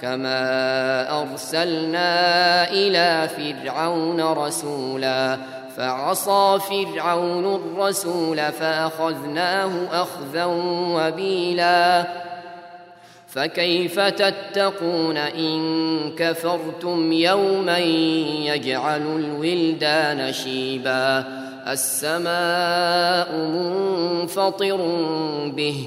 كما ارسلنا إلى فرعون رسولا فعصى فرعون الرسول فاخذناه اخذا وبيلا فكيف تتقون ان كفرتم يوما يجعل الولدان شيبا السماء منفطر به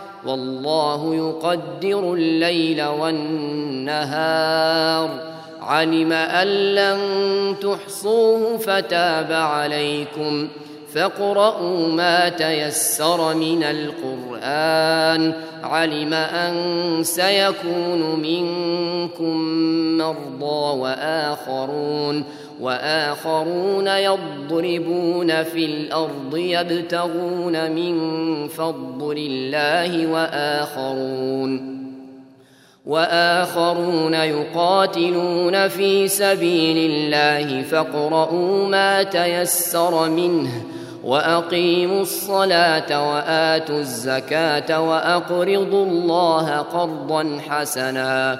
والله يقدر الليل والنهار. علم أن لن تحصوه فتاب عليكم. فاقرؤوا ما تيسر من القرآن. علم أن سيكون منكم مرضى وآخرون. وآخرون يضربون في الأرض يبتغون من فضل الله وآخرون وآخرون يقاتلون في سبيل الله فاقرؤوا ما تيسر منه وأقيموا الصلاة وآتوا الزكاة وأقرضوا الله قرضا حسنا